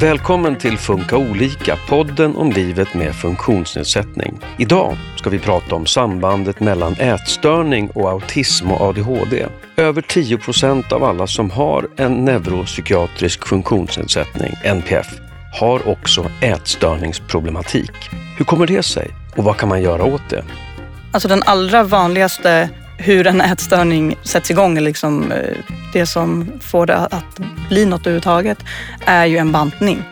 Välkommen till Funka olika, podden om livet med funktionsnedsättning. Idag ska vi prata om sambandet mellan ätstörning och autism och ADHD. Över 10 procent av alla som har en neuropsykiatrisk funktionsnedsättning, NPF, har också ätstörningsproblematik. Hur kommer det sig och vad kan man göra åt det? Alltså den allra vanligaste hur en ätstörning sätts igång, liksom eh, det som får det att bli något överhuvudtaget, är ju en bantning.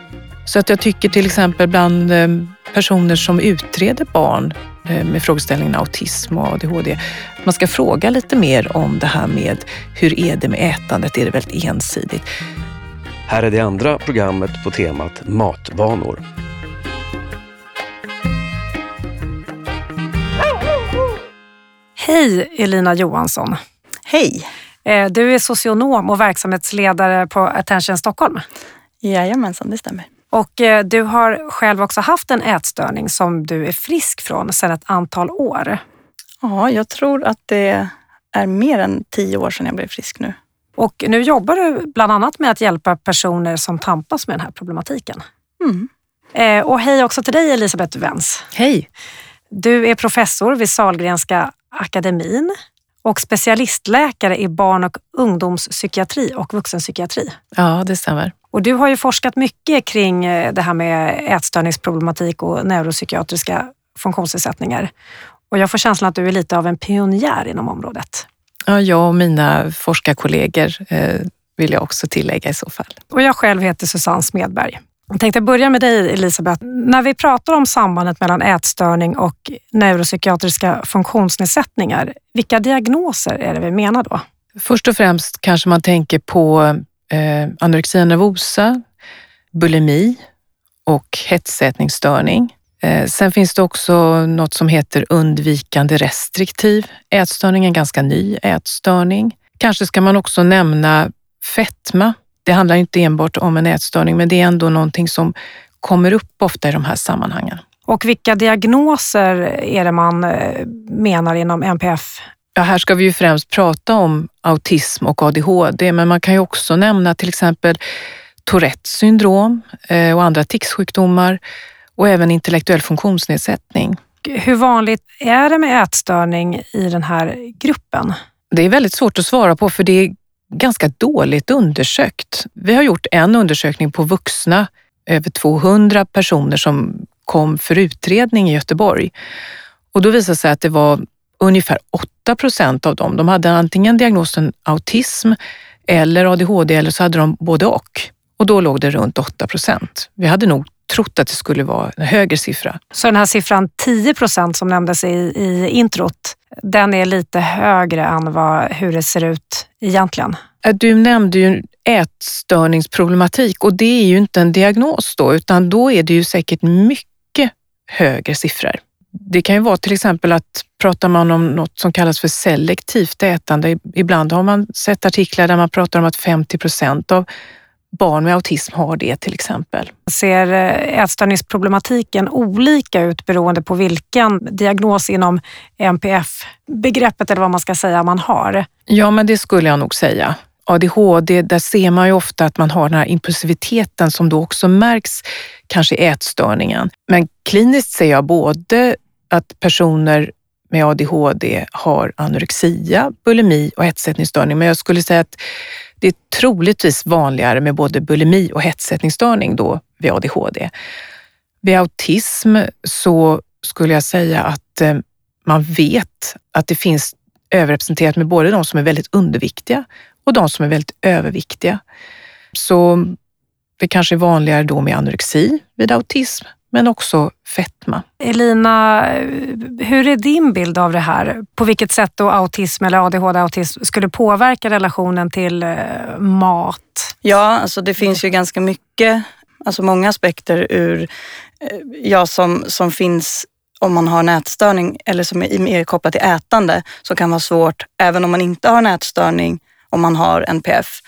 Så att jag tycker till exempel bland eh, personer som utreder barn eh, med frågeställningen autism och ADHD, man ska fråga lite mer om det här med hur är det med ätandet? Är det väldigt ensidigt? Här är det andra programmet på temat matvanor. Hej Elina Johansson. Hej! Eh, du är socionom och verksamhetsledare på Attention Stockholm. Jajamensan, det stämmer. Och eh, du har själv också haft en ätstörning som du är frisk från sedan ett antal år. Ja, jag tror att det är mer än tio år sedan jag blev frisk nu. Och nu jobbar du bland annat med att hjälpa personer som tampas med den här problematiken. Mm. Eh, och hej också till dig Elisabeth Wenz. Hej! Du är professor vid Salgrenska akademin och specialistläkare i barn och ungdomspsykiatri och vuxenpsykiatri. Ja, det stämmer. Och du har ju forskat mycket kring eh, det här med ätstörningsproblematik och neuropsykiatriska funktionsnedsättningar. Och jag får känslan att du är lite av en pionjär inom området. Ja, jag och mina forskarkollegor eh, vill jag också tillägga i så fall. Och jag själv heter Susanne Smedberg. Jag tänkte börja med dig Elisabeth. När vi pratar om sambandet mellan ätstörning och neuropsykiatriska funktionsnedsättningar, vilka diagnoser är det vi menar då? Först och främst kanske man tänker på eh, anorexia nervosa, bulimi och hetsätningsstörning. Eh, sen finns det också något som heter undvikande restriktiv ätstörning, en ganska ny ätstörning. Kanske ska man också nämna fetma det handlar inte enbart om en ätstörning, men det är ändå någonting som kommer upp ofta i de här sammanhangen. Och vilka diagnoser är det man eh, menar inom NPF? Ja, här ska vi ju främst prata om autism och ADHD, men man kan ju också nämna till exempel Tourettes syndrom eh, och andra ticssjukdomar och även intellektuell funktionsnedsättning. Hur vanligt är det med ätstörning i den här gruppen? Det är väldigt svårt att svara på för det är ganska dåligt undersökt. Vi har gjort en undersökning på vuxna, över 200 personer som kom för utredning i Göteborg. Och då visade det sig att det var ungefär 8 procent av dem. De hade antingen diagnosen autism eller ADHD eller så hade de både och. Och då låg det runt 8 procent. Vi hade nog trott att det skulle vara en högre siffra. Så den här siffran 10 procent som nämndes i, i introt, den är lite högre än vad, hur det ser ut egentligen? Äh, du nämnde ju ätstörningsproblematik och det är ju inte en diagnos då, utan då är det ju säkert mycket högre siffror. Det kan ju vara till exempel att pratar man om något som kallas för selektivt ätande. Ibland har man sett artiklar där man pratar om att 50 procent av barn med autism har det till exempel. Ser eh, ätstörningsproblematiken olika ut beroende på vilken diagnos inom NPF-begreppet eller vad man ska säga man har? Ja, men det skulle jag nog säga. ADHD, där ser man ju ofta att man har den här impulsiviteten som då också märks kanske i ätstörningen. Men kliniskt ser jag både att personer med ADHD har anorexia, bulimi och hetsättningsstörning, men jag skulle säga att det är troligtvis vanligare med både bulimi och hetsättningsstörning då vid ADHD. Vid autism så skulle jag säga att eh, man vet att det finns överrepresenterat med både de som är väldigt underviktiga och de som är väldigt överviktiga. Så det kanske är vanligare då med anorexi vid autism, men också fetma. Elina, hur är din bild av det här? På vilket sätt då autism eller ADHD-autism skulle påverka relationen till eh, mat? Ja, alltså det finns ju ganska mycket, alltså många aspekter ur, eh, ja, som, som finns om man har en ätstörning eller som är mer kopplat till ätande som kan vara svårt även om man inte har en ätstörning om man har NPF.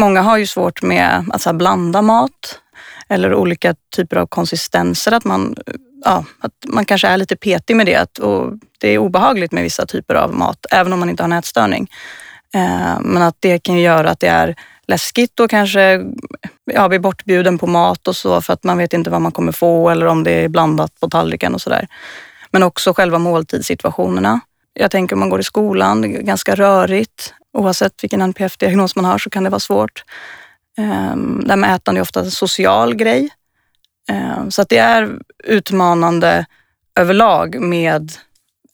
Många har ju svårt med att så blanda mat eller olika typer av konsistenser. Att man, ja, att man kanske är lite petig med det. Och det är obehagligt med vissa typer av mat, även om man inte har en ätstörning. Eh, men att det kan göra att det är läskigt och kanske ja, blir bortbjuden på mat och så för att man vet inte vad man kommer få eller om det är blandat på tallriken och sådär. Men också själva måltidssituationerna. Jag tänker om man går i skolan, ganska rörigt. Oavsett vilken NPF-diagnos man har så kan det vara svårt. Ehm, det här med ätande är ofta en social grej. Ehm, så att det är utmanande överlag med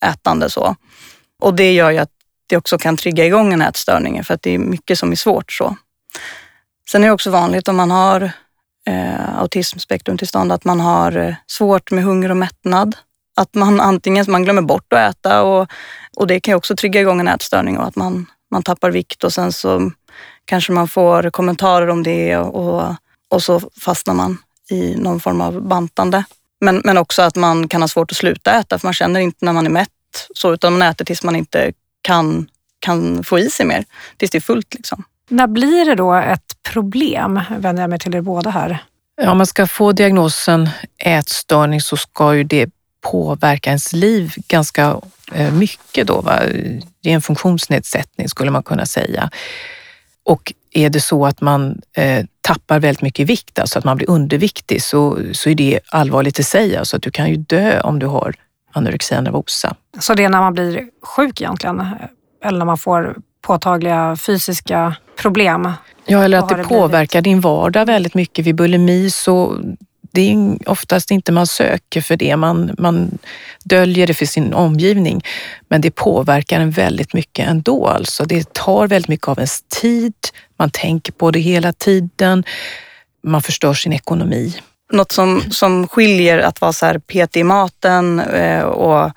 ätande. så. Och det gör ju att det också kan trigga igång en ätstörning för att det är mycket som är svårt. så. Sen är det också vanligt om man har eh, autismspektrumtillstånd att man har eh, svårt med hunger och mättnad. Att man antingen man glömmer bort att äta och, och det kan ju också trigga igång en ätstörning och att man, man tappar vikt och sen så kanske man får kommentarer om det och, och så fastnar man i någon form av bantande. Men, men också att man kan ha svårt att sluta äta för man känner inte när man är mätt så utan man äter tills man inte kan, kan få i sig mer. Tills det är fullt liksom. När blir det då ett problem? Vänder jag mig till er båda här. Ja, om man ska få diagnosen ätstörning så ska ju det påverka ens liv ganska eh, mycket då. Va? Det är en funktionsnedsättning skulle man kunna säga. Och är det så att man eh, tappar väldigt mycket vikt, alltså att man blir underviktig, så, så är det allvarligt i sig. Alltså att du kan ju dö om du har anorexia nervosa. Så det är när man blir sjuk egentligen? Eller när man får påtagliga fysiska problem? Ja, eller att det, det påverkar din vardag väldigt mycket. Vid bulimi så det är oftast inte man söker för det. Man, man döljer det för sin omgivning. Men det påverkar en väldigt mycket ändå. Alltså. Det tar väldigt mycket av ens tid. Man tänker på det hela tiden. Man förstör sin ekonomi. Något som, som skiljer att vara så här petig i maten eh, och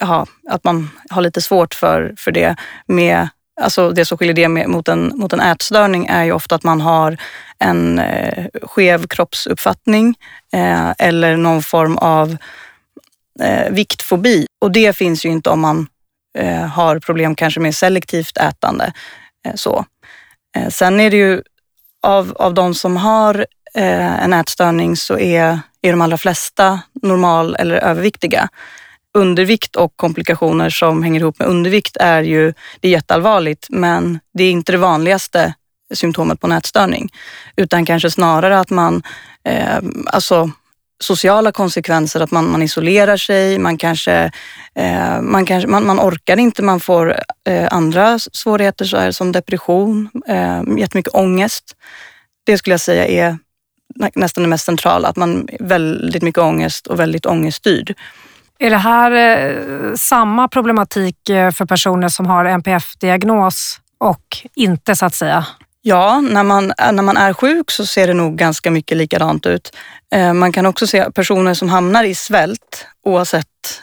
aha, att man har lite svårt för, för det med Alltså det som skiljer det med, mot, en, mot en ätstörning är ju ofta att man har en eh, skev kroppsuppfattning eh, eller någon form av eh, viktfobi. Och det finns ju inte om man eh, har problem kanske med selektivt ätande. Eh, så. Eh, sen är det ju av, av de som har eh, en ätstörning så är, är de allra flesta normal eller överviktiga undervikt och komplikationer som hänger ihop med undervikt är ju det är jätteallvarligt, men det är inte det vanligaste symptomet på nätstörning, utan kanske snarare att man, eh, alltså sociala konsekvenser, att man, man isolerar sig, man kanske, eh, man, kanske man, man orkar inte, man får eh, andra svårigheter så här, som depression, eh, jättemycket ångest. Det skulle jag säga är nästan det mest centrala, att man har väldigt mycket ångest och väldigt ångeststyrd. Är det här eh, samma problematik eh, för personer som har NPF-diagnos och inte så att säga? Ja, när man, eh, när man är sjuk så ser det nog ganska mycket likadant ut. Man kan också se personer som hamnar i svält oavsett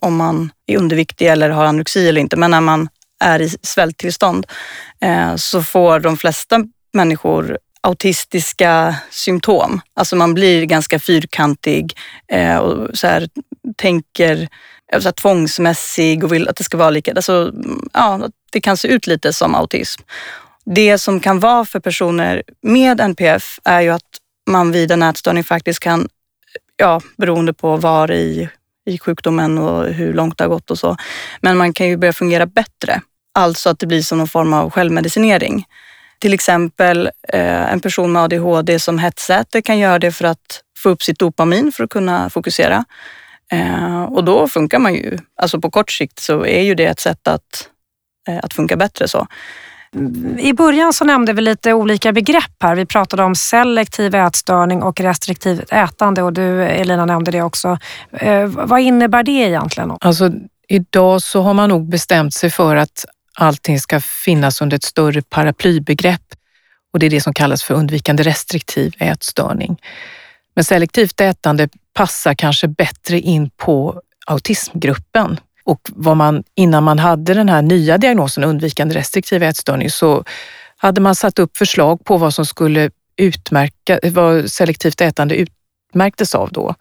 om man är underviktig eller har anorexi eller inte. Men när man är i svälttillstånd så får de flesta människor autistiska symptom. Alltså man blir ganska fyrkantig och så här, tänker så här, tvångsmässig och vill att det ska vara lika. Alltså, ja, det kan se ut lite som autism. Det som kan vara för personer med NPF är ju att man vid en ätstörning faktiskt kan, ja, beroende på var i, i sjukdomen och hur långt det har gått och så, men man kan ju börja fungera bättre. Alltså att det blir som någon form av självmedicinering. Till exempel eh, en person med ADHD som hetsäter kan göra det för att få upp sitt dopamin för att kunna fokusera. Eh, och då funkar man ju, alltså på kort sikt så är ju det ett sätt att, eh, att funka bättre. så. I början så nämnde vi lite olika begrepp här. Vi pratade om selektiv ätstörning och restriktivt ätande och du Elina nämnde det också. Eh, vad innebär det egentligen? Alltså, idag så har man nog bestämt sig för att allting ska finnas under ett större paraplybegrepp och det är det som kallas för undvikande restriktiv ätstörning. Men selektivt ätande passar kanske bättre in på autismgruppen. Och vad man, innan man hade den här nya diagnosen undvikande restriktiv ätstörning så hade man satt upp förslag på vad som skulle utmärka, vad selektivt ätande utmärktes av då.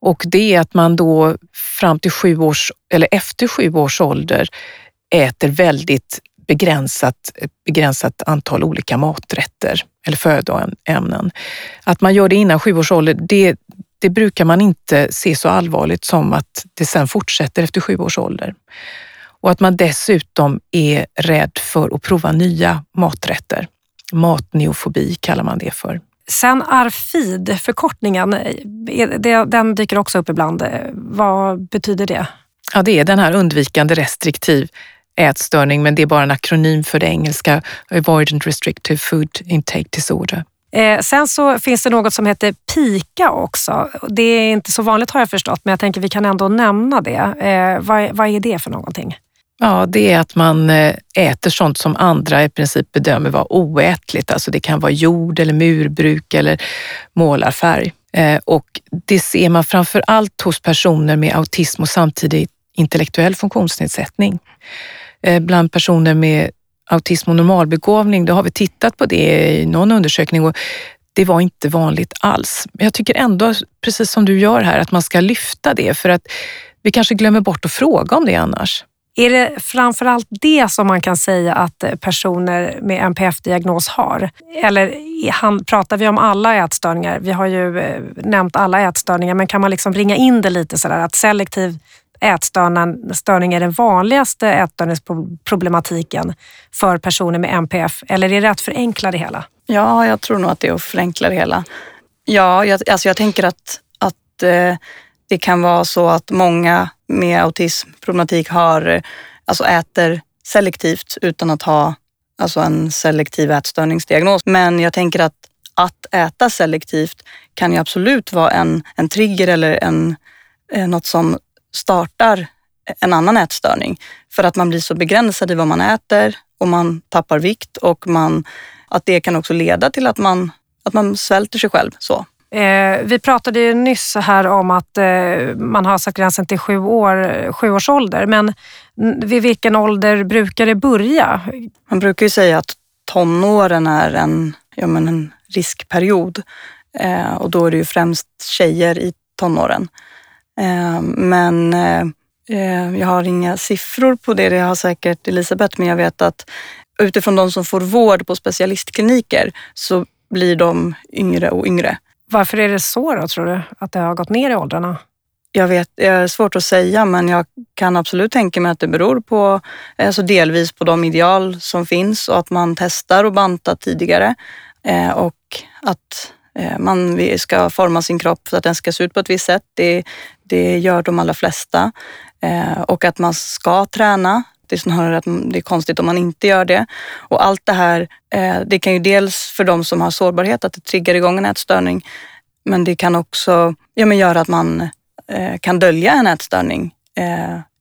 Och det är att man då fram till sju års, eller efter sju års ålder äter väldigt begränsat, begränsat antal olika maträtter eller födoämnen. Att man gör det innan sju års ålder, det, det brukar man inte se så allvarligt som att det sen fortsätter efter sju års ålder. Och att man dessutom är rädd för att prova nya maträtter. Matneofobi kallar man det för. Sen Arfid, förkortningen, den dyker också upp ibland. Vad betyder det? Ja, det är den här undvikande restriktiv ätstörning, men det är bara en akronym för det engelska Avoidant Restrictive Food Intake Disorder. Eh, sen så finns det något som heter PIKA också. Det är inte så vanligt har jag förstått, men jag tänker vi kan ändå nämna det. Eh, vad, vad är det för någonting? Ja, det är att man eh, äter sånt som andra i princip bedömer vara oätligt. Alltså det kan vara jord eller murbruk eller målarfärg. Och det ser man framför allt hos personer med autism och samtidigt intellektuell funktionsnedsättning. Eh, bland personer med autism och normalbegåvning, då har vi tittat på det i någon undersökning och det var inte vanligt alls. Men jag tycker ändå, precis som du gör här, att man ska lyfta det för att vi kanske glömmer bort att fråga om det annars. Är det framförallt det som man kan säga att eh, personer med NPF-diagnos har? Eller pratar vi om alla ätstörningar? Vi har ju eh, nämnt alla ätstörningar, men kan man liksom ringa in det lite sådär att selektiv ätstörning är den vanligaste ätstörningsproblematiken för personer med NPF? Eller är det att förenkla det hela? Ja, jag tror nog att det är att förenkla det hela. Ja, jag, alltså jag tänker att, att eh, det kan vara så att många med autismproblematik har, eh, alltså äter selektivt utan att ha alltså en selektiv ätstörningsdiagnos. Men jag tänker att att äta selektivt kan ju absolut vara en, en trigger eller en, eh, något som startar en annan ätstörning. För att man blir så begränsad i vad man äter och man tappar vikt och man, att det kan också leda till att man, att man svälter sig själv. så. Eh, vi pratade ju nyss här om att eh, man har satt gränsen till sju, år, sju års ålder, men vid vilken ålder brukar det börja? Man brukar ju säga att tonåren är en, ja, men en riskperiod eh, och då är det ju främst tjejer i tonåren. Eh, men eh, eh, jag har inga siffror på det, det har säkert Elisabeth, men jag vet att utifrån de som får vård på specialistkliniker så blir de yngre och yngre. Varför är det så då, tror du? Att det har gått ner i åldrarna? Jag vet, det är svårt att säga, men jag kan absolut tänka mig att det beror på, alltså delvis på de ideal som finns och att man testar och bantar tidigare och att man ska forma sin kropp så att den ska se ut på ett visst sätt. Det, det gör de allra flesta. Eh, och att man ska träna. Det är snarare att det är konstigt om man inte gör det. Och allt det här, eh, det kan ju dels för de som har sårbarhet att det triggar igång en ätstörning. Men det kan också ja, men göra att man eh, kan dölja en ätstörning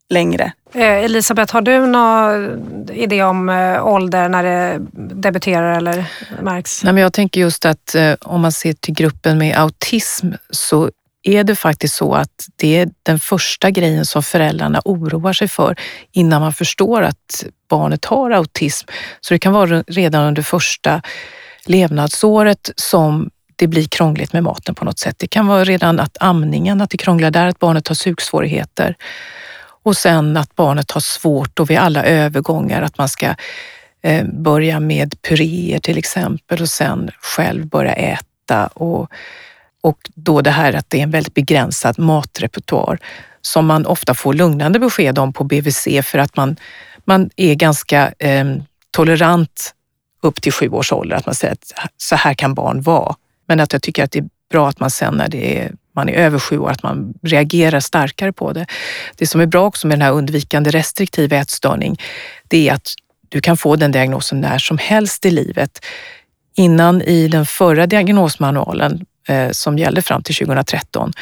längre. Elisabeth, har du någon idé om ålder när det debuterar eller märks? Nej, men jag tänker just att om man ser till gruppen med autism så är det faktiskt så att det är den första grejen som föräldrarna oroar sig för innan man förstår att barnet har autism. Så det kan vara redan under första levnadsåret som det blir krångligt med maten på något sätt. Det kan vara redan att amningen, att det krånglar där, att barnet har sugsvårigheter. Och sen att barnet har svårt och vid alla övergångar att man ska eh, börja med puréer till exempel och sen själv börja äta och och då det här att det är en väldigt begränsad matrepertoar som man ofta får lugnande besked om på BVC för att man, man är ganska eh, tolerant upp till sju års ålder, att man säger att så här kan barn vara. Men att jag tycker att det är bra att man sen när det är, man är över sju år, att man reagerar starkare på det. Det som är bra också med den här undvikande restriktiva ätstörning, det är att du kan få den diagnosen när som helst i livet. Innan i den förra diagnosmanualen som gällde fram till 2013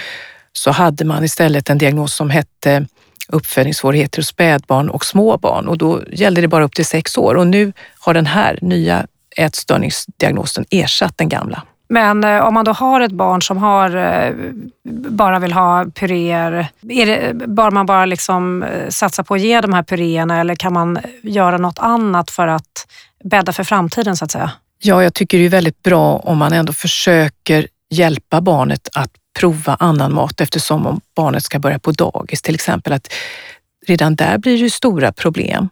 så hade man istället en diagnos som hette uppfödningssvårigheter hos spädbarn och småbarn och då gällde det bara upp till sex år och nu har den här nya ätstörningsdiagnosen ersatt den gamla. Men eh, om man då har ett barn som har, eh, bara vill ha puréer, är bör man bara liksom eh, satsa på att ge de här puréerna eller kan man göra något annat för att bädda för framtiden så att säga? Ja, jag tycker det är väldigt bra om man ändå försöker hjälpa barnet att prova annan mat eftersom om barnet ska börja på dagis till exempel, att redan där blir det stora problem.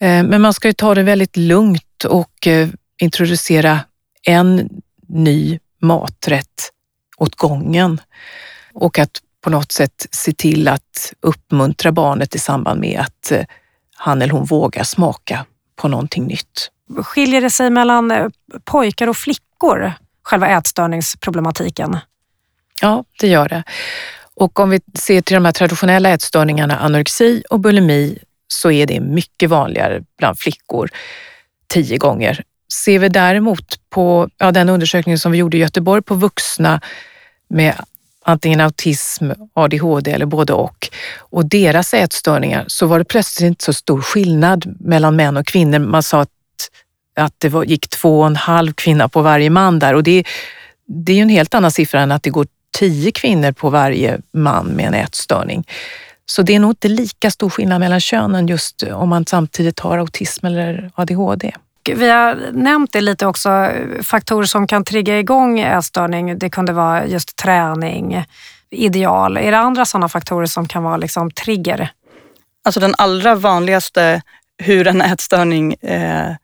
Eh, men man ska ju ta det väldigt lugnt och eh, introducera en ny maträtt åt gången och att på något sätt se till att uppmuntra barnet i samband med att eh, han eller hon vågar smaka på någonting nytt. Skiljer det sig mellan pojkar och flickor själva ätstörningsproblematiken? Ja, det gör det. Och om vi ser till de här traditionella ätstörningarna, anorexi och bulimi, så är det mycket vanligare bland flickor, tio gånger. Ser vi däremot på ja, den undersökning som vi gjorde i Göteborg på vuxna med antingen autism, ADHD eller både och, och deras ätstörningar, så var det plötsligt inte så stor skillnad mellan män och kvinnor. Man sa att, att det var, gick två och en halv kvinna på varje man där och det, det är ju en helt annan siffra än att det går tio kvinnor på varje man med en ätstörning. Så det är nog inte lika stor skillnad mellan könen just om man samtidigt har autism eller ADHD. Vi har nämnt det lite också, faktorer som kan trigga igång ätstörning. Det kunde vara just träning, ideal. Är det andra sådana faktorer som kan vara liksom trigger? Alltså den allra vanligaste hur en ätstörning eh,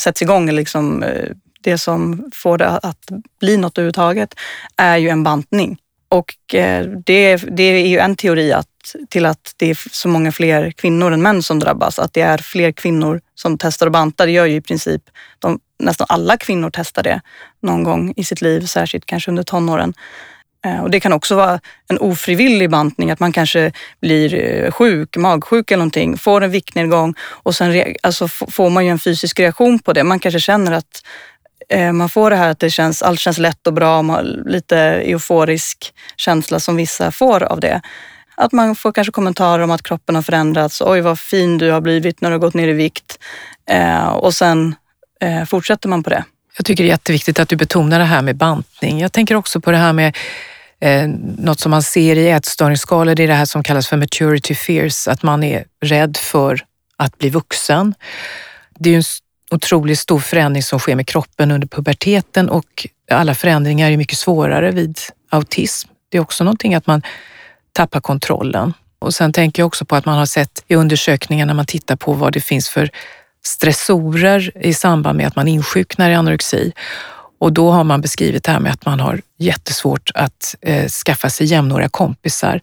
sätts igång, liksom, eh, det som får det att bli något överhuvudtaget, är ju en bantning. Och eh, det, det är ju en teori att, till att det är så många fler kvinnor än män som drabbas. Att det är fler kvinnor som testar att banta. Det gör ju i princip de, nästan alla kvinnor testar det någon gång i sitt liv, särskilt kanske under tonåren. Eh, och det kan också vara en ofrivillig bantning, att man kanske blir eh, sjuk, magsjuk eller någonting, får en viktnedgång och sen alltså, får man ju en fysisk reaktion på det. Man kanske känner att Eh, man får det här att det känns, allt känns lätt och bra, man har lite euforisk känsla som vissa får av det. Att man får kanske kommentarer om att kroppen har förändrats. Oj, vad fin du har blivit när du har gått ner i vikt. Eh, och sen eh, fortsätter man på det. Jag tycker det är jätteviktigt att du betonar det här med bantning. Jag tänker också på det här med eh, något som man ser i ätstörningsskalor. Det är det här som kallas för maturity fears, att man är rädd för att bli vuxen. Det är ju en otroligt stor förändring som sker med kroppen under puberteten och alla förändringar är mycket svårare vid autism. Det är också någonting att man tappar kontrollen. Och sen tänker jag också på att man har sett i undersökningar när man tittar på vad det finns för stressorer i samband med att man insjuknar i anorexi. Och då har man beskrivit det här med att man har jättesvårt att eh, skaffa sig jämnåriga kompisar.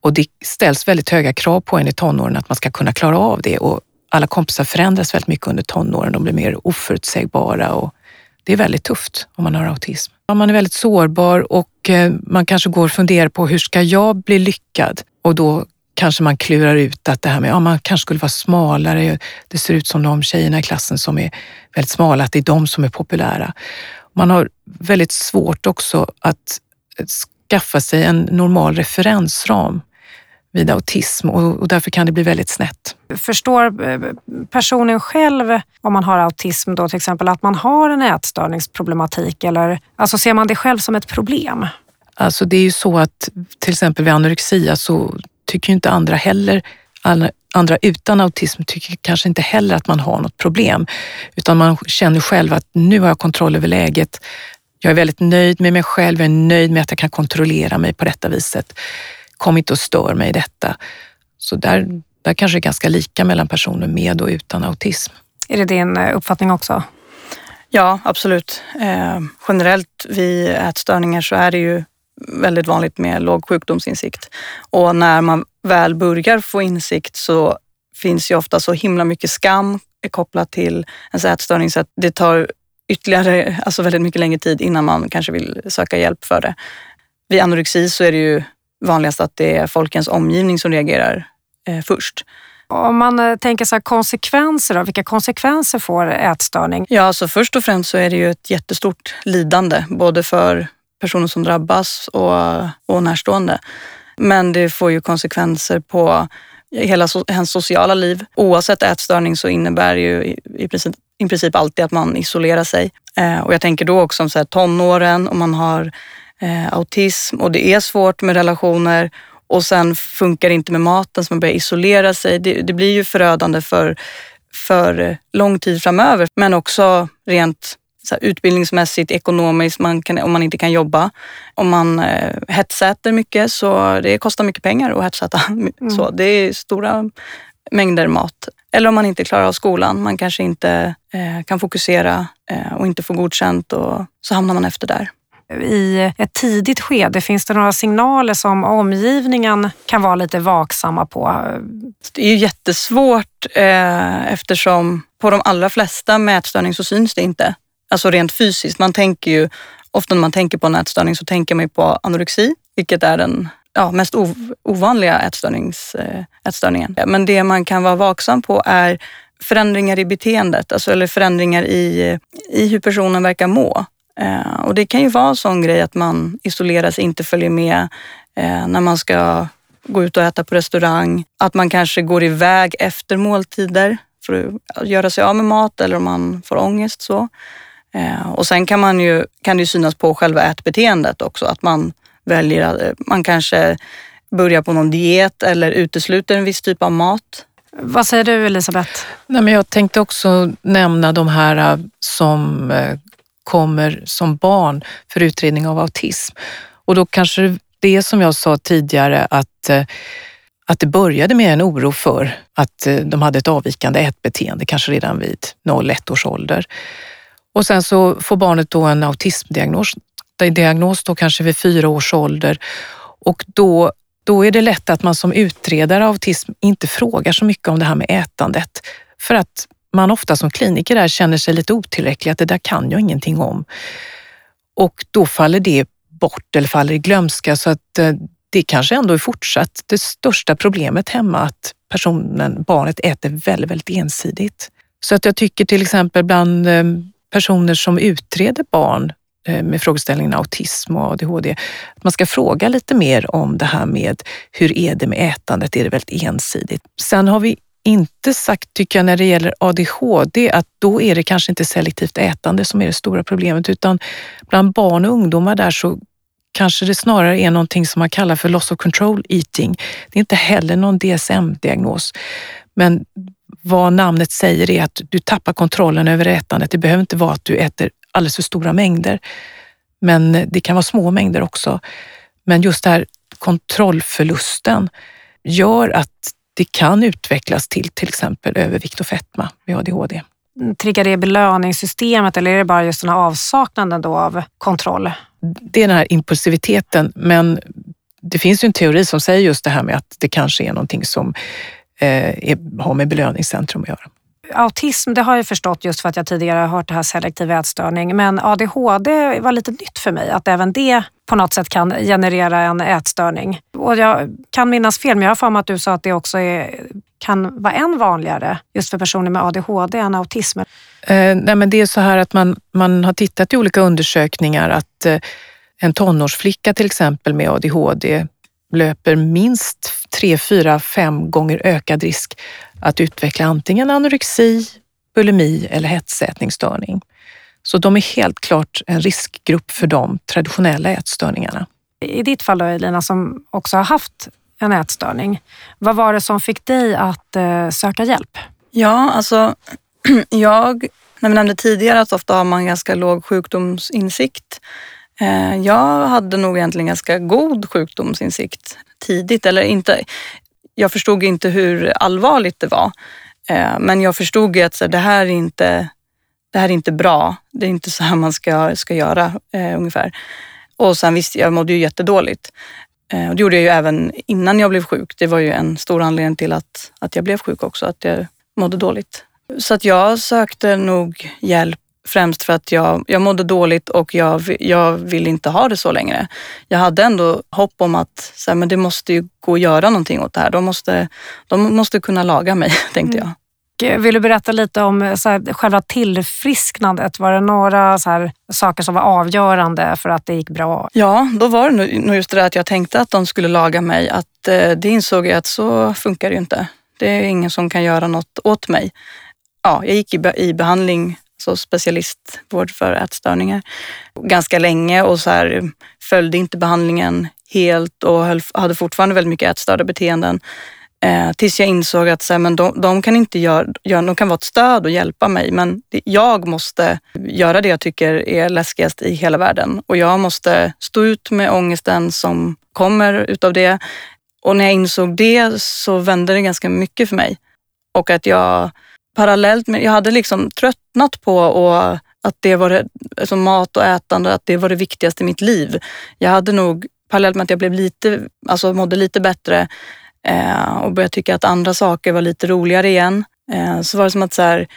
Och det ställs väldigt höga krav på en i tonåren att man ska kunna klara av det. Och alla kompisar förändras väldigt mycket under tonåren. De blir mer oförutsägbara och det är väldigt tufft om man har autism. Man är väldigt sårbar och eh, man kanske går och funderar på hur ska jag bli lyckad? Och då kanske man klurar ut att det här med, ja, man kanske skulle vara smalare. Det ser ut som de tjejerna i klassen som är väldigt smala, att det är de som är populära. Man har väldigt svårt också att skaffa sig en normal referensram vid autism och, därför kan det bli väldigt snett. Förstår eh, personen själv om man har autism då till exempel att man har en ätstörningsproblematik eller alltså ser man det själv som ett problem? Alltså det är ju så att till exempel vid anorexia så tycker inte andra heller andra utan autism tycker kanske inte heller att man har något problem, utan man känner själv att nu har jag kontroll över läget. Jag är väldigt nöjd med mig själv, jag är nöjd med att jag kan kontrollera mig på detta viset kom inte och stör mig i detta. Så där, där kanske det är ganska lika mellan personer med och utan autism. Är det din eh, uppfattning också? Ja, absolut. Eh, generellt vid ätstörningar så är det ju väldigt vanligt med låg sjukdomsinsikt. Och när man väl börjar få insikt så finns ju ofta så himla mycket skam kopplat till ens ätstörning så att det tar ytterligare, alltså väldigt mycket längre tid innan man kanske vill söka hjälp för det. Vid anorexi så är det ju vanligast att det är folkens omgivning som reagerar eh, först. Om man eh, tänker så konsekvenser, då, vilka konsekvenser får ätstörning? Ja, så först och främst så är det ju ett jättestort lidande, både för personer som drabbas och, och närstående. Men det får ju konsekvenser på hela so hennes sociala liv. Oavsett ätstörning så innebär det ju i, i, princip, i princip alltid att man isolerar sig. Eh, och jag tänker då också om så här, tonåren, om man har eh, autism och det är svårt med relationer och sen funkar det inte med maten så man börjar isolera sig. Det, det blir ju förödande för, för lång tid framöver men också rent så här, utbildningsmässigt, ekonomiskt, man kan, om man inte kan jobba. Om man eh, hetsäter mycket så det kostar mycket pengar att hetsäta. Mm. Så det är stora mängder mat. Eller om man inte klarar av skolan, man kanske inte eh, kan fokusera eh, och inte får godkänt och så hamnar man efter där i ett tidigt skede? Finns det några signaler som omgivningen kan vara lite vaksamma på? Det är ju jättesvårt eh, eftersom på de allra flesta mätstörning så syns det inte. Alltså rent fysiskt. Man tänker ju, ofta när man tänker på en ätstörning så tänker man ju på anorexi, vilket är den ja, mest ovanliga ätstörnings, eh, ätstörningen. Men det man kan vara vaksam på är förändringar i beteendet, alltså, eller förändringar i, i hur personen verkar må. Eh, och det kan ju vara en sån grej att man isolerar sig, inte följer med eh, när man ska gå ut och äta på restaurang. Att man kanske går iväg efter måltider för att göra sig av med mat eller om man får ångest. Så. Eh, och sen kan, man ju, kan det ju synas på själva ätbeteendet också, att man väljer, man kanske börjar på någon diet eller utesluter en viss typ av mat. Vad säger du Elisabeth? Nej, men jag tänkte också nämna de här äh, som kommer som barn för utredning av autism. Och då kanske det som jag sa tidigare att att det började med en oro för att de hade ett avvikande ätbeteende, kanske redan vid 0-1 års ålder. Och sen så får barnet då en autismdiagnos, diagnos då kanske vid fyra års ålder och då då är det lätt att man som utredare av autism inte frågar så mycket om det här med ätandet. För att man ofta som kliniker där känner sig lite otillräcklig, att det där kan jag ingenting om. Och då faller det bort eller faller i glömska så att eh, det kanske ändå är fortsatt det största problemet hemma att personen, barnet äter väldigt, väldigt ensidigt. Så att jag tycker till exempel bland eh, personer som utreder barn eh, med frågeställningen autism och ADHD. Att man ska fråga lite mer om det här med hur är det med ätandet? Är det väldigt ensidigt? Sen har vi inte sagt, tycker jag, när det gäller ADHD, att då är det kanske inte selektivt ätande som är det stora problemet, utan bland barn och ungdomar där så kanske det snarare är någonting som man kallar för loss of control eating. Det är inte heller någon DSM-diagnos, men vad namnet säger är att du tappar kontrollen över ätandet. Det behöver inte vara att du äter alldeles för stora mängder. Men det kan vara små mängder också. Men just det här kontrollförlusten gör att det kan utvecklas till till exempel övervikt och fetma vid ADHD. Triggar det belöningssystemet eller är det bara just den här avsaknaden då av kontroll? Det är den här impulsiviteten, men det finns ju en teori som säger just det här med att det kanske är någonting som eh, är, har med belöningscentrum att göra autism, det har jag förstått just för att jag tidigare har hört det här selektiv ätstörning. Men ADHD var lite nytt för mig, att även det på något sätt kan generera en ätstörning. Och jag kan minnas fel, men jag har för mig att du sa att det också är, kan vara än vanligare just för personer med ADHD än autism. Eh, nej, men det är så här att man, man har tittat i olika undersökningar att eh, en tonårsflicka till exempel med ADHD löper minst tre, fyra, fem gånger ökad risk att utveckla antingen anorexi, bulimi eller hetsätningsstörning. Så de är helt klart en riskgrupp för de traditionella ätstörningarna. I ditt fall då Elina, som också har haft en ätstörning, vad var det som fick dig att eh, söka hjälp? Ja, alltså jag, när vi nämnde tidigare att ofta har man ganska låg sjukdomsinsikt. Eh, jag hade nog egentligen ganska god sjukdomsinsikt tidigt. Eller inte, jag förstod inte hur allvarligt det var. Eh, men jag förstod ju att så, det, här är inte, det här är inte bra. Det är inte så här man ska, ska göra eh, ungefär. Och sen visst, jag mådde ju jättedåligt. Eh, och det gjorde jag ju även innan jag blev sjuk. Det var ju en stor anledning till att, att jag blev sjuk också, att jag mådde dåligt. Så att jag sökte nog hjälp Främst för att jag, jag mådde dåligt och jag, jag ville inte ha det så längre. Jag hade ändå hopp om att så här, men det måste ju gå att göra någonting åt det här. De måste, de måste kunna laga mig, tänkte jag. Mm. Vill du berätta lite om så här, själva tillfrisknandet? Var det några så här, saker som var avgörande för att det gick bra? Ja, då var det nog just det där att jag tänkte att de skulle laga mig. Att, eh, det insåg jag att så funkar det ju inte. Det är ingen som kan göra något åt mig. Ja, jag gick i, i behandling så specialistvård för ätstörningar ganska länge och så här, följde inte behandlingen helt och höll, hade fortfarande väldigt mycket ätstörda beteenden. Eh, tills jag insåg att så här, men de, de, kan inte göra, de kan vara ett stöd och hjälpa mig, men jag måste göra det jag tycker är läskigast i hela världen. Och jag måste stå ut med ångesten som kommer utav det. Och när jag insåg det så vände det ganska mycket för mig. Och att jag parallellt med, jag hade liksom tröttnat på och att det var det, alltså mat och ätande, att det var det viktigaste i mitt liv. Jag hade nog, parallellt med att jag blev lite, alltså mådde lite bättre eh, och började tycka att andra saker var lite roligare igen, eh, så var det som att så här,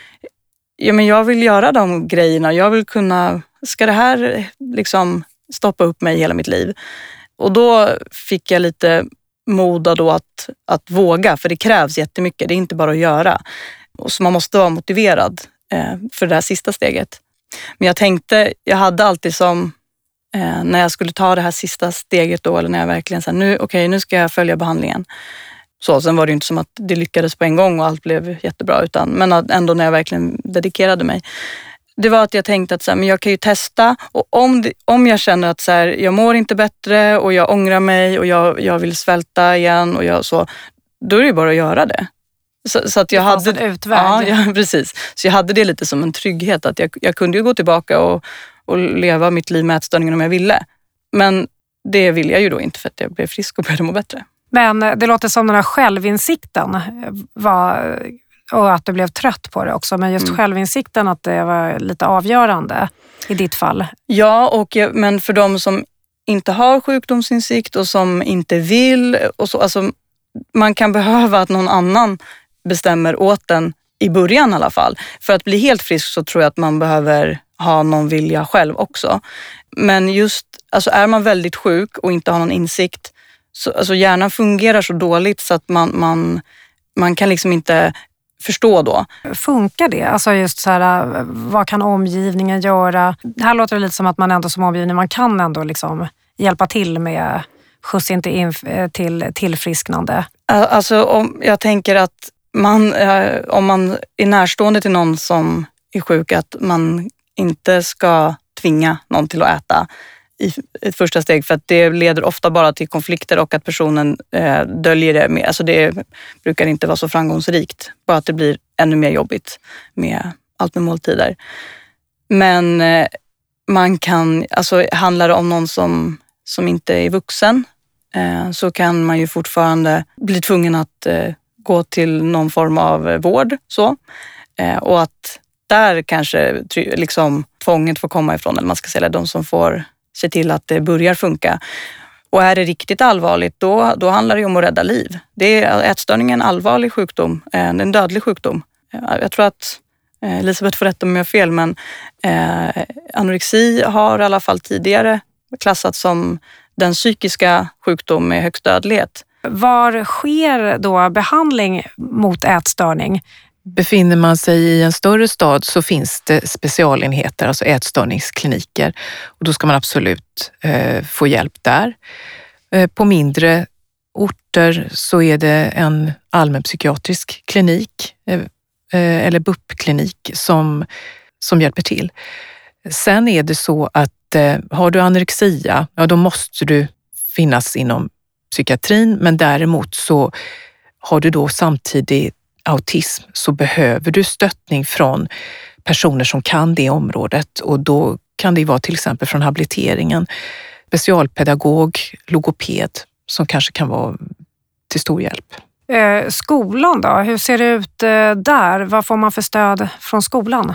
ja, men jag vill göra de grejerna. Jag vill kunna ska det här liksom stoppa upp mig hela mitt liv? Och då fick jag lite mod då att, att våga, för det krävs jättemycket. Det är inte bara att göra. Så man måste vara motiverad eh, för det här sista steget. Men jag tänkte, jag hade alltid som, eh, när jag skulle ta det här sista steget då, eller när jag verkligen sa nu, okay, nu ska jag följa behandlingen. Så, sen var det inte som att det lyckades på en gång och allt blev jättebra, utan, men ändå när jag verkligen dedikerade mig. Det var att jag tänkte att så här, men jag kan ju testa och om, det, om jag känner att så här, jag mår inte bättre och jag ångrar mig och jag, jag vill svälta igen och jag så, då är det ju bara att göra det. Så, så att jag det hade, en utväg. Ja, ja, precis. Så jag hade det lite som en trygghet att jag, jag kunde ju gå tillbaka och, och leva mitt liv med ätstörningen om jag ville. Men det vill jag ju då inte för att jag blev frisk och började må bättre. Men det låter som den här självinsikten var, och att du blev trött på det också. Men just mm. självinsikten att det var lite avgörande i ditt fall. Ja, och, men för de som inte har sjukdomsinsikt och som inte vill. Och så, alltså, man kan behöva att någon annan bestämmer åt en i början i alla fall. För att bli helt frisk så tror jag att man behöver ha någon vilja själv också. Men just, alltså är man väldigt sjuk och inte har någon insikt, så, alltså hjärnan fungerar så dåligt så att man, man, man kan liksom inte förstå då. Funkar det? Alltså just så här, vad kan omgivningen göra? Det här låter det lite som att man ändå som omgivning, man kan ändå liksom hjälpa till med skjuts inte in eh, till tillfrisknande. Alltså om, jag tänker att man, eh, om man är närstående till någon som är sjuk, att man inte ska tvinga någon till att äta i ett första steg för att det leder ofta bara till konflikter och att personen eh, döljer det. Med, alltså det brukar inte vara så framgångsrikt. Bara att det blir ännu mer jobbigt med allt med måltider. Men eh, man kan, alltså handlar det om någon som, som inte är vuxen eh, så kan man ju fortfarande bli tvungen att eh, gå till någon form av eh, vård. Så. Eh, och att där kanske liksom, tvånget får komma ifrån, eller man ska säga de som får se till att det börjar funka. Och är det riktigt allvarligt, då, då handlar det om att rädda liv. Det är, eh, ätstörning är en allvarlig sjukdom, en dödlig sjukdom. Jag tror att Elisabeth får rätta om jag har fel, men eh, anorexi har i alla fall tidigare klassats som den psykiska sjukdom med högst dödlighet. Var sker då behandling mot ätstörning? Befinner man sig i en större stad så finns det specialenheter, alltså ätstörningskliniker. Och då ska man absolut eh, få hjälp där. Eh, på mindre orter så är det en allmänpsykiatrisk klinik eh, eh eller BUP-klinik som, som hjälper till. Sen är det så att eh, har du anorexia, ja då måste du finnas inom psykiatrin, men däremot så har du då samtidigt autism så behöver du stöttning från personer som kan det området och då kan det vara till exempel från habiliteringen, specialpedagog, logoped som kanske kan vara till stor hjälp. Eh, skolan då, hur ser det ut eh, där? Vad får man för stöd från skolan?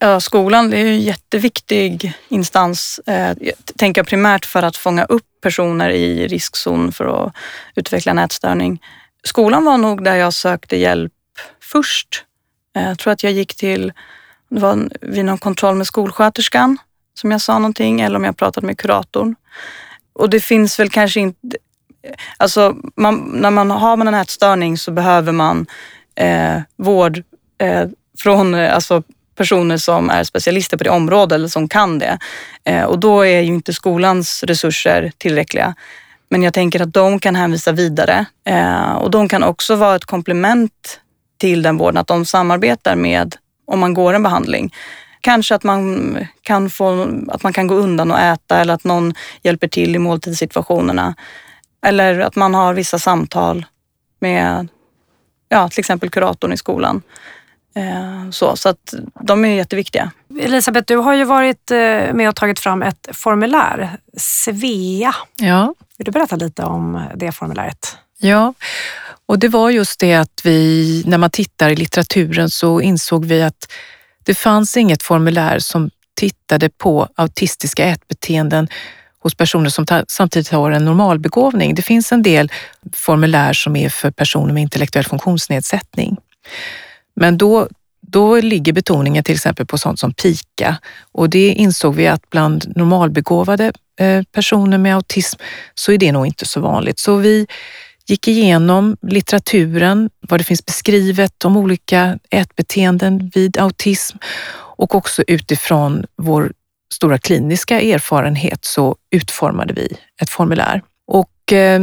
Ja, skolan är en jätteviktig instans, eh, tänker jag primärt för att fånga upp personer i riskzon för att utveckla en ätstörning skolan var nog där jag sökte hjälp först. Eh, jag tror att jag gick till, det var vid någon kontroll med skolsköterskan som jag sa någonting eller om jag pratade med kuratorn. Och det finns väl kanske inte, alltså man, när man har man en ätstörning så behöver man eh, vård eh, från eh, alltså, personer som är specialister på det området eller som kan det. Eh, och då är ju inte skolans resurser tillräckliga. Men jag tänker att de kan hänvisa vidare eh, och de kan också vara ett komplement till den vården, att de samarbetar med, om man går en behandling. Kanske att man kan, få, att man kan gå undan och äta eller att någon hjälper till i måltidssituationerna. Eller att man har vissa samtal med ja, till exempel kuratorn i skolan. Eh, så, så att de är jätteviktiga. Elisabeth, du har ju varit eh, med och tagit fram ett formulär, Svea. Ja. Vill du berätta lite om det formuläret? Ja, och det var just det att vi, när man tittar i litteraturen så insåg vi att det fanns inget formulär som tittade på autistiska ätbeteenden hos personer som samtidigt har en normalbegåvning. Det finns en del formulär som är för personer med intellektuell funktionsnedsättning. Men då då ligger betoningen till exempel på sånt som pika och det insåg vi att bland normalbegåvade eh, personer med autism så är det nog inte så vanligt. Så vi gick igenom litteraturen, vad det finns beskrivet om olika ätbeteenden vid autism och också utifrån vår stora kliniska erfarenhet så utformade vi ett formulär. Och eh,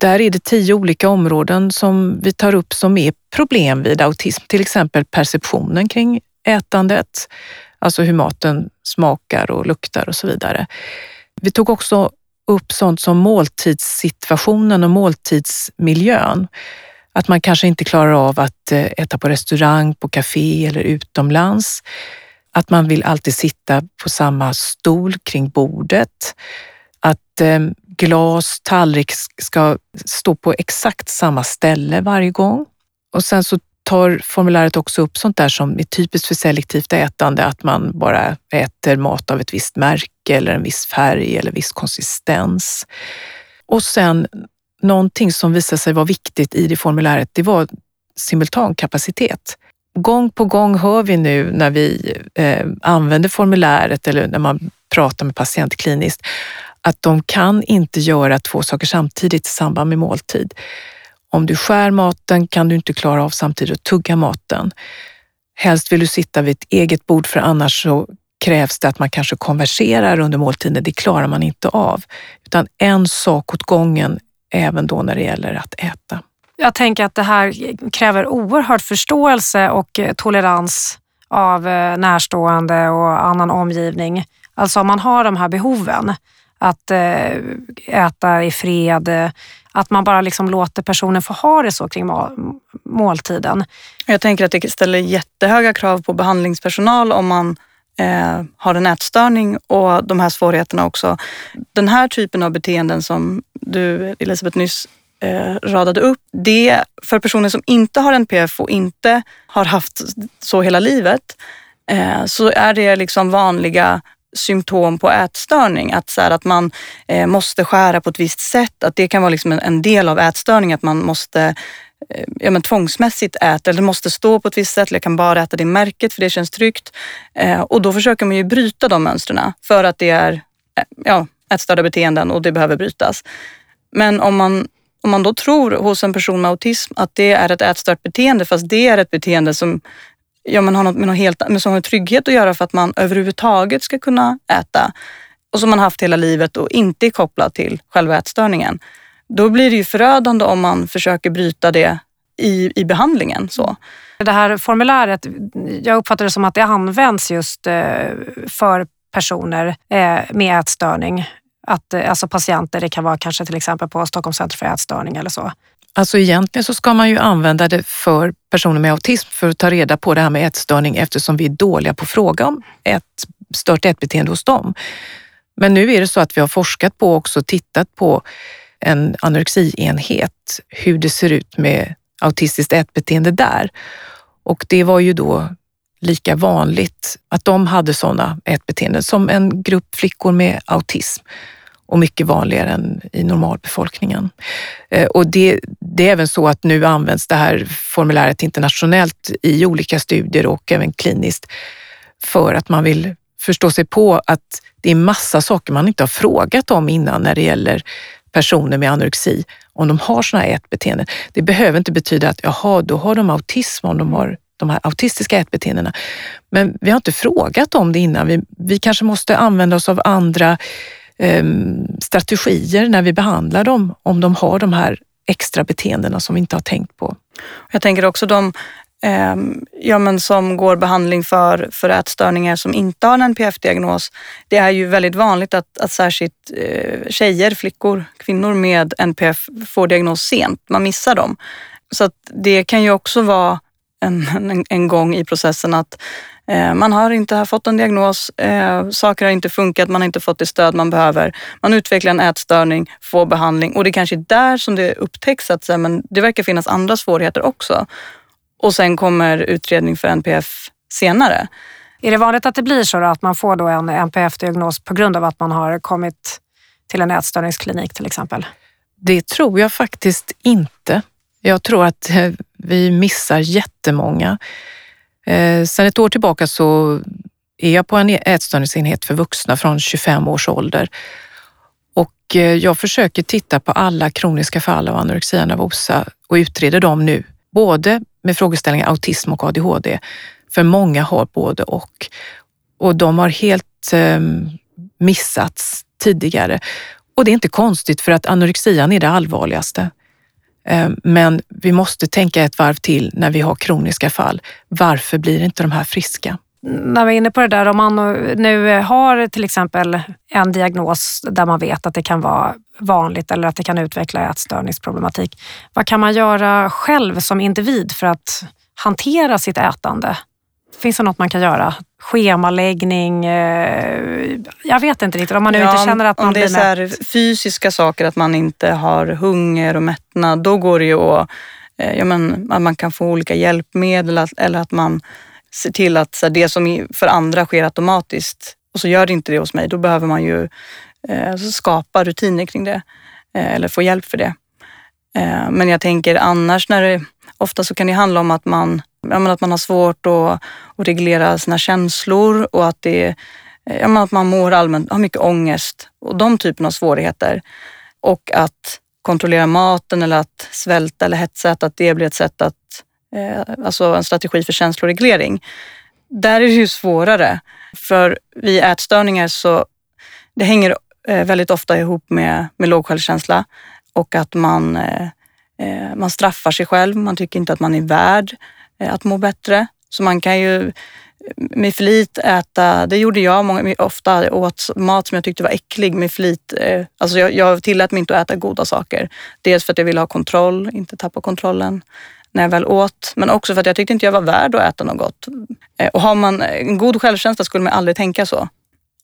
där är det tio olika områden som vi tar upp som är problem vid autism, till exempel perceptionen kring ätandet, alltså hur maten smakar och luktar och så vidare. Vi tog också upp sånt som måltidssituationen och måltidsmiljön. Att man kanske inte klarar av att eh, äta på restaurang, på café eller utomlands. Att man vill alltid sitta på samma stol kring bordet. Att ehm, glas, tallrik ska stå på exakt samma ställe varje gång. Och sen så tar formuläret också upp sånt där som är typiskt för selektivt ätande, att man bara äter mat av ett visst märke eller en viss färg eller viss konsistens. Och sen någonting som visade sig vara viktigt i det formuläret, det var simultankapacitet. Gång på gång hör vi nu när vi eh, använder formuläret eller när man pratar med patient kliniskt att de kan inte göra två saker samtidigt i samband med måltid. Om du skär maten kan du inte klara av samtidigt att tugga maten. Helst vill du sitta vid ett eget bord för annars så krävs det att man kanske konverserar under måltiden. Det klarar man inte av. Utan en sak åt gången, även då när det gäller att äta. Jag tänker att det här kräver oerhörd förståelse och eh, tolerans av eh, närstående och annan omgivning. Alltså om man har de här behoven, att eh, äta i fred, eh, att man bara liksom låter personen få ha det så kring måltiden. Jag tänker att det ställer jättehöga krav på behandlingspersonal om man eh, har en ätstörning och de här svårigheterna också. Den här typen av beteenden som du Elisabeth nyss eh, radade upp, det för personer som inte har NPF och inte har haft så hela livet eh, så är det liksom vanliga symptom på ätstörning. Att, så här, att man eh, måste skära på ett visst sätt, att det kan vara liksom en, en del av ätstörning, att man måste eh, ja, men tvångsmässigt äta, eller det måste stå på ett visst sätt, eller jag kan bara äta det märket för det känns tryggt. Eh, och då försöker man ju bryta de mönstren för att det är eh, ja, ätstörda beteenden och det behöver brytas. Men om man om man då tror hos en person med autism att det är ett ätstört beteende, fast det är ett beteende som ja, men har något med, något helt, med sån trygghet att göra för att man överhuvudtaget ska kunna äta och som man haft hela livet och inte är kopplad till själva ätstörningen. Då blir det ju förödande om man försöker bryta det i, i behandlingen. Så. Det här formuläret, jag uppfattar det som att det används just eh, för personer eh, med ätstörning. Att, eh, alltså patienter, det kan vara kanske till exempel på Stockholms centrum för ätstörning eller så. Alltså egentligen så ska man ju använda det för personer med autism för att ta reda på det här med ätstörning eftersom vi är dåliga på att fråga om ett stört ätbeteende hos dem. Men nu är det så att vi har forskat på och också tittat på en anorexienhet, hur det ser ut med autistiskt ätbeteende där. Och det var ju då lika vanligt att de hade sådana ätbeteenden som en grupp flickor med autism och mycket vanligare än i normalbefolkningen. Eh, och det, det, är även så att nu används det här formuläret internationellt i olika studier och även kliniskt för att man vill förstå sig på att det är massa saker man inte har frågat om innan när det gäller personer med anorexi, om de har sådana här ätbeteenden. Det behöver inte betyda att jaha, då har de autism om de har de här autistiska ätbeteendena. Men vi har inte frågat om det innan. Vi, vi kanske måste använda oss av andra Ehm, strategier när vi behandlar dem om de har de här extra beteendena som vi inte har tänkt på. Jag tänker också de eh, ja, men som går behandling för, för ätstörningar som inte har en NPF-diagnos. Det är ju väldigt vanligt att, att särskilt eh, tjejer, flickor, kvinnor med NPF får diagnos sent. Man missar dem. Så det kan ju också vara en, en, en gång i processen att Eh, man har inte fått en diagnos, eh, saker har inte funkat, man har inte fått det stöd man behöver. Man utvecklar en ätstörning, får behandling och det är kanske är där som det upptäcks att men det verkar finnas andra svårigheter också. Och sen kommer utredning för NPF senare. Är det vanligt att det blir så att man får då en NPF-diagnos på grund av att man har kommit till en ätstörningsklinik till exempel? Det tror jag faktiskt inte. Jag tror att eh, vi missar jättemånga Eh, sen ett år tillbaka så är jag på en ätstörningsenhet för vuxna från 25 års ålder. Och eh, jag försöker titta på alla kroniska fall av anorexia nervosa och utreder dem nu, både med frågeställningar autism och ADHD. För många har både och. Och de har helt eh, missats tidigare. Och det är inte konstigt för att anorexian är det allvarligaste. Eh, men vi måste tänka ett varv till när vi har kroniska fall. Varför blir inte de här friska? När vi är inne på det där, om man nu har till exempel en diagnos där man vet att det kan vara vanligt eller att det kan utveckla ätstörningsproblematik. Vad kan man göra själv som individ för att hantera sitt ätande? Finns det något man kan göra? Schemaläggning? Eh, jag vet inte riktigt. Om man nu ja, inte känner att man om det är så fysiska saker, att man inte har hunger och mättnad, då går det ju att, eh, ja, men, att man kan få olika hjälpmedel eller att man ser till att så det som för andra sker automatiskt och så gör det inte det hos mig, då behöver man ju eh, skapa rutiner kring det eller få hjälp för det. Men jag tänker annars när det, ofta så kan det handla om att man ja, att man har svårt att, att reglera sina känslor och att, det, ja, att man mår allmänt, har mycket ångest och de typerna av svårigheter. Och att kontrollera maten eller att svälta eller hetsäta, att det blir ett sätt att, eh, alltså en strategi för känsloreglering. Där är det ju svårare. För vid ätstörningar så det hänger eh, väldigt ofta ihop med, med låg självkänsla och att man, eh, eh, man straffar sig själv. Man tycker inte att man är värd att må bättre. Så man kan ju med flit äta, det gjorde jag många, ofta, åt mat som jag tyckte var äcklig med flit. Eh, alltså jag, jag tillät mig inte att äta goda saker. Dels för att jag ville ha kontroll, inte tappa kontrollen när jag väl åt. Men också för att jag tyckte inte jag var värd att äta något gott. Eh, och har man en god självkänsla skulle man aldrig tänka så.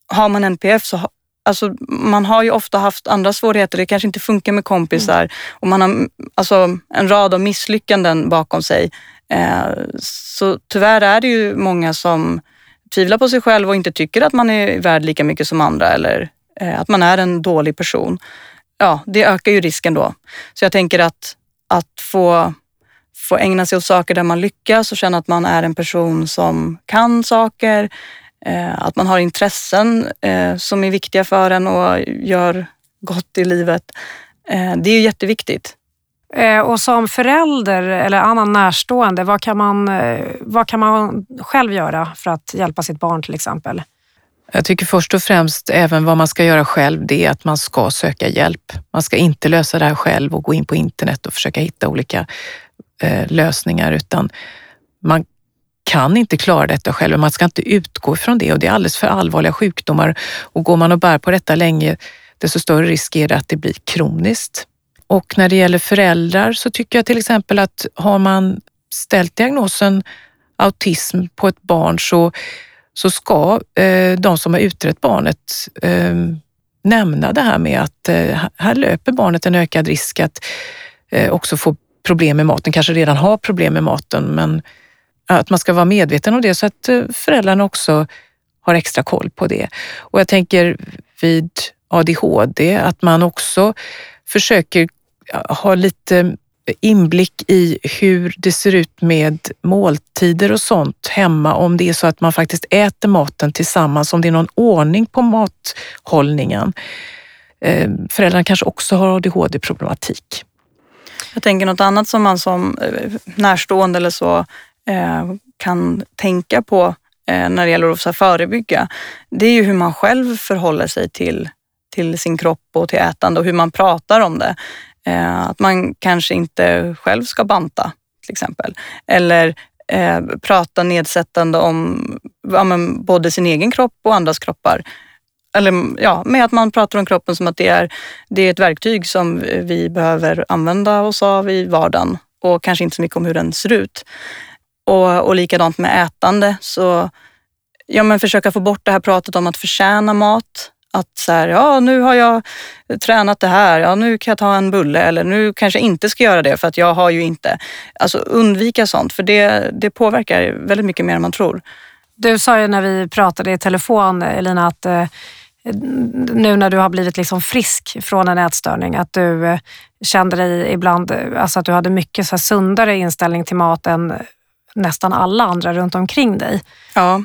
Har man NPF så Alltså, man har ju ofta haft andra svårigheter. Det kanske inte funkar med kompisar mm. och man har alltså, en rad av misslyckanden bakom sig. Eh, så tyvärr är det ju många som tvivlar på sig själv och inte tycker att man är värd lika mycket som andra eller eh, att man är en dålig person. Ja, det ökar ju risken då. Så jag tänker att, att få, få ägna sig åt saker där man lyckas och känna att man är en person som kan saker, eh, att man har intressen som är viktiga för en och gör gott i livet. Det är ju jätteviktigt. Eh, och som förälder eller annan närstående, vad kan, man, eh, vad kan man själv göra för att hjälpa sitt barn till exempel? Jag tycker först och främst även vad man ska göra själv, det är att man ska söka hjälp. Man ska inte lösa det här själv och gå in på internet och försöka hitta olika eh, lösningar, utan man kan inte klara detta själv. Man ska inte utgå ifrån det och det är alldeles för allvarliga sjukdomar. Och går man och bär på detta länge, desto större risk är det att det blir kroniskt. Och när det gäller föräldrar så tycker jag till exempel att har man ställt diagnosen autism på ett barn så, så ska eh, de som har utrett barnet eh, nämna det här med att eh, här löper barnet en ökad risk att eh, också få problem med maten, kanske redan har problem med maten, men att man ska vara medveten om det så att eh, föräldrarna också har extra koll på det. Och jag tänker vid ADHD att man också försöker ha lite inblick i hur det ser ut med måltider och sånt hemma, om det är så att man faktiskt äter maten tillsammans, om det är någon ordning på mathållningen. Eh, föräldrarna kanske också har ADHD-problematik. Jag tänker något annat som man som eh, närstående eller så eh, kan tänka på när det gäller att förebygga, det är ju hur man själv förhåller sig till, till sin kropp och till ätande och hur man pratar om det. Eh, att man kanske inte själv ska banta till exempel. Eller eh, prata nedsättande om ja, både sin egen kropp och andras kroppar. Eller ja, med att man pratar om kroppen som att det är, det är ett verktyg som vi behöver använda oss av i vardagen och kanske inte så mycket om hur den ser ut. Och, och likadant med ätande, så ja, men försöka få bort det här pratet om att förtjäna mat. Att så här, ja nu har jag tränat det här, ja nu kan jag ta en bulle eller nu kanske jag inte ska göra det för att jag har ju inte. Alltså undvika sånt för det, det påverkar väldigt mycket mer än man tror. Du sa ju när vi pratade i telefon Elina att eh, nu när du har blivit liksom frisk från en ätstörning, att du eh, kände dig ibland, alltså att du hade mycket så sundare inställning till mat än nästan alla andra runt omkring dig. Ja,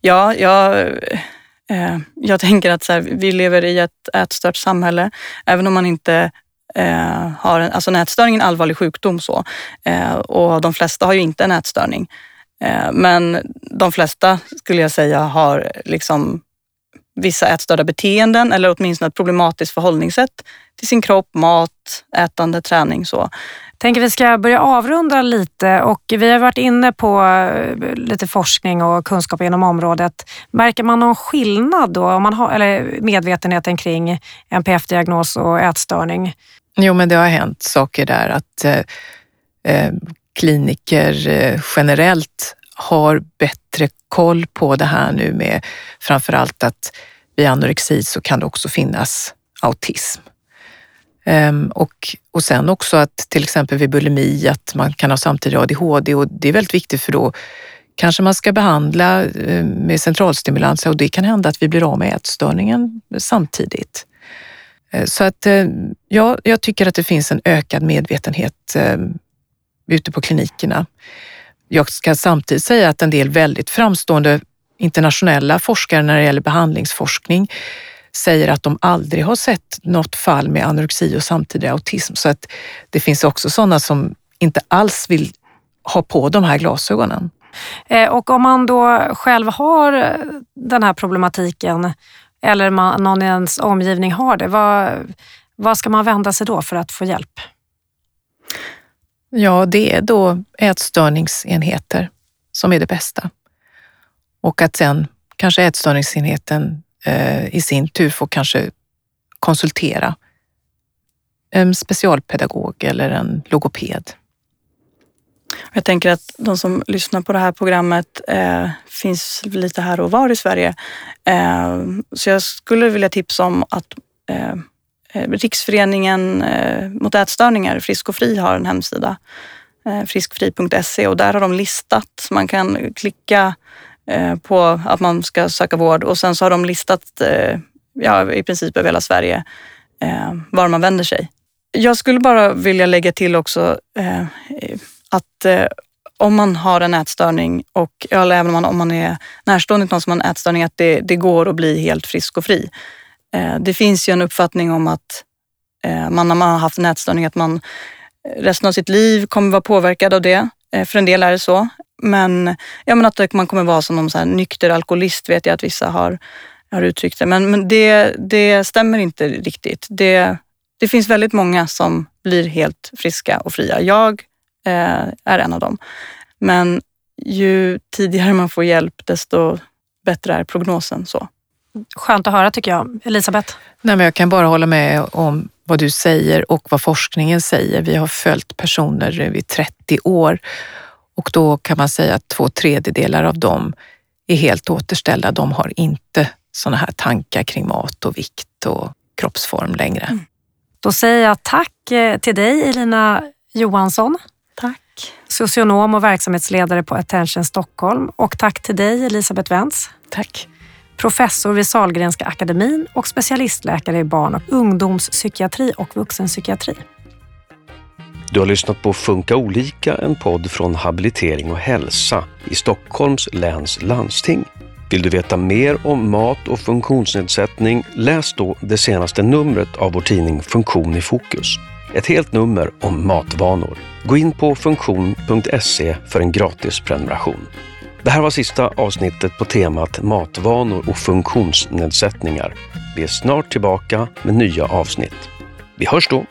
ja jag, eh, jag tänker att så här, vi lever i ett ätstört samhälle. Även om man inte eh, har en, alltså en ätstörning är en allvarlig sjukdom så. Eh, och de flesta har ju inte en ätstörning. Eh, men de flesta skulle jag säga har liksom vissa ätstörda beteenden eller åtminstone ett problematiskt förhållningssätt till sin kropp, mat, ätande, träning. Så tänker vi ska börja avrunda lite och vi har varit inne på eh, lite forskning och kunskap inom området. Märker man någon skillnad då, om man har, eller medvetenheten kring NPF-diagnos och ätstörning? Jo, men det har hänt saker där att eh, eh kliniker eh, generellt har bättre koll på det här nu med framförallt att vid anorexi så kan det också finnas autism. Um, och, och sen också att till exempel vid bulimi att man kan ha samtidigt ADHD och det är väldigt viktigt för då kanske man ska behandla ehm, med centralstimulanser och det kan hända att vi blir av med ätstörningen samtidigt. Uh, så att uh, ja, jag tycker att det finns en ökad medvetenhet ute på klinikerna. Jag ska samtidigt säga att en del väldigt framstående internationella forskare när det gäller behandlingsforskning säger att de aldrig har sett något fall med anorexi och samtidig autism. Så att det finns också sådana som inte alls vill ha på de här glasögonen. Eh, och om man då själv har den här problematiken eller man, någon i ens omgivning har det, vad, vad ska man vända sig då för att få hjälp? Ja, det är då ätstörningsenheter som är det bästa. Och att sen kanske ätstörningsenheten Eh, i sin tur får kanske konsultera en specialpedagog eller en logoped. Jag tänker att de som lyssnar på det här programmet eh, finns lite här och var i Sverige. Eh, så jag skulle vilja tipsa om att eh, eh Riksföreningen eh, mot ätstörningar, Frisk och Fri, har en hemsida, eh, friskfri.se och där har de listat, man kan klicka Eh, på att man ska söka vård och sen så har de listat eh, ja, i princip över hela Sverige eh, var man vänder sig. Jag skulle bara vilja lägga till också att om man har en ätstörning och eller även om man, om man är närstående till någon som har en ätstörning, att det, det går att bli helt frisk och fri. Det finns ju en uppfattning om att man när man har haft en ätstörning att man resten av sitt liv kommer vara påverkad av det. För en del är det så. Men, ja, men att man kommer vara som någon så här nykter alkoholist vet jag att vissa har, har uttryckt det. Men, men det, det stämmer inte riktigt. Det, det finns väldigt många som blir helt friska och fria. Jag eh, är en av dem. Men ju tidigare man får hjälp desto bättre är prognosen. så. Skönt att höra tycker jag. Elisabeth? Nej, men jag kan bara hålla med om vad du säger och vad forskningen säger. Vi har följt personer i 30 år och då kan man säga att två tredjedelar av dem är helt återställda. De har inte sådana här tankar kring mat och vikt och kroppsform längre. Mm. Då säger jag tack eh, till dig Elina Johansson. Tack. Socionom och verksamhetsledare på Attention Stockholm och tack till dig Elisabeth Wentz. Tack professor vid Salgrenska akademin och specialistläkare i barn och ungdomspsykiatri och vuxenpsykiatri. Du har lyssnat på Funka olika, en podd från Habilitering och hälsa i Stockholms läns landsting. Vill du veta mer om mat och funktionsnedsättning, läs då det senaste numret av vår tidning Funktion i fokus. Ett helt nummer om matvanor. Gå in på funktion.se för en gratis prenumeration. Det här var sista avsnittet på temat matvanor och funktionsnedsättningar. Vi är snart tillbaka med nya avsnitt. Vi hörs då!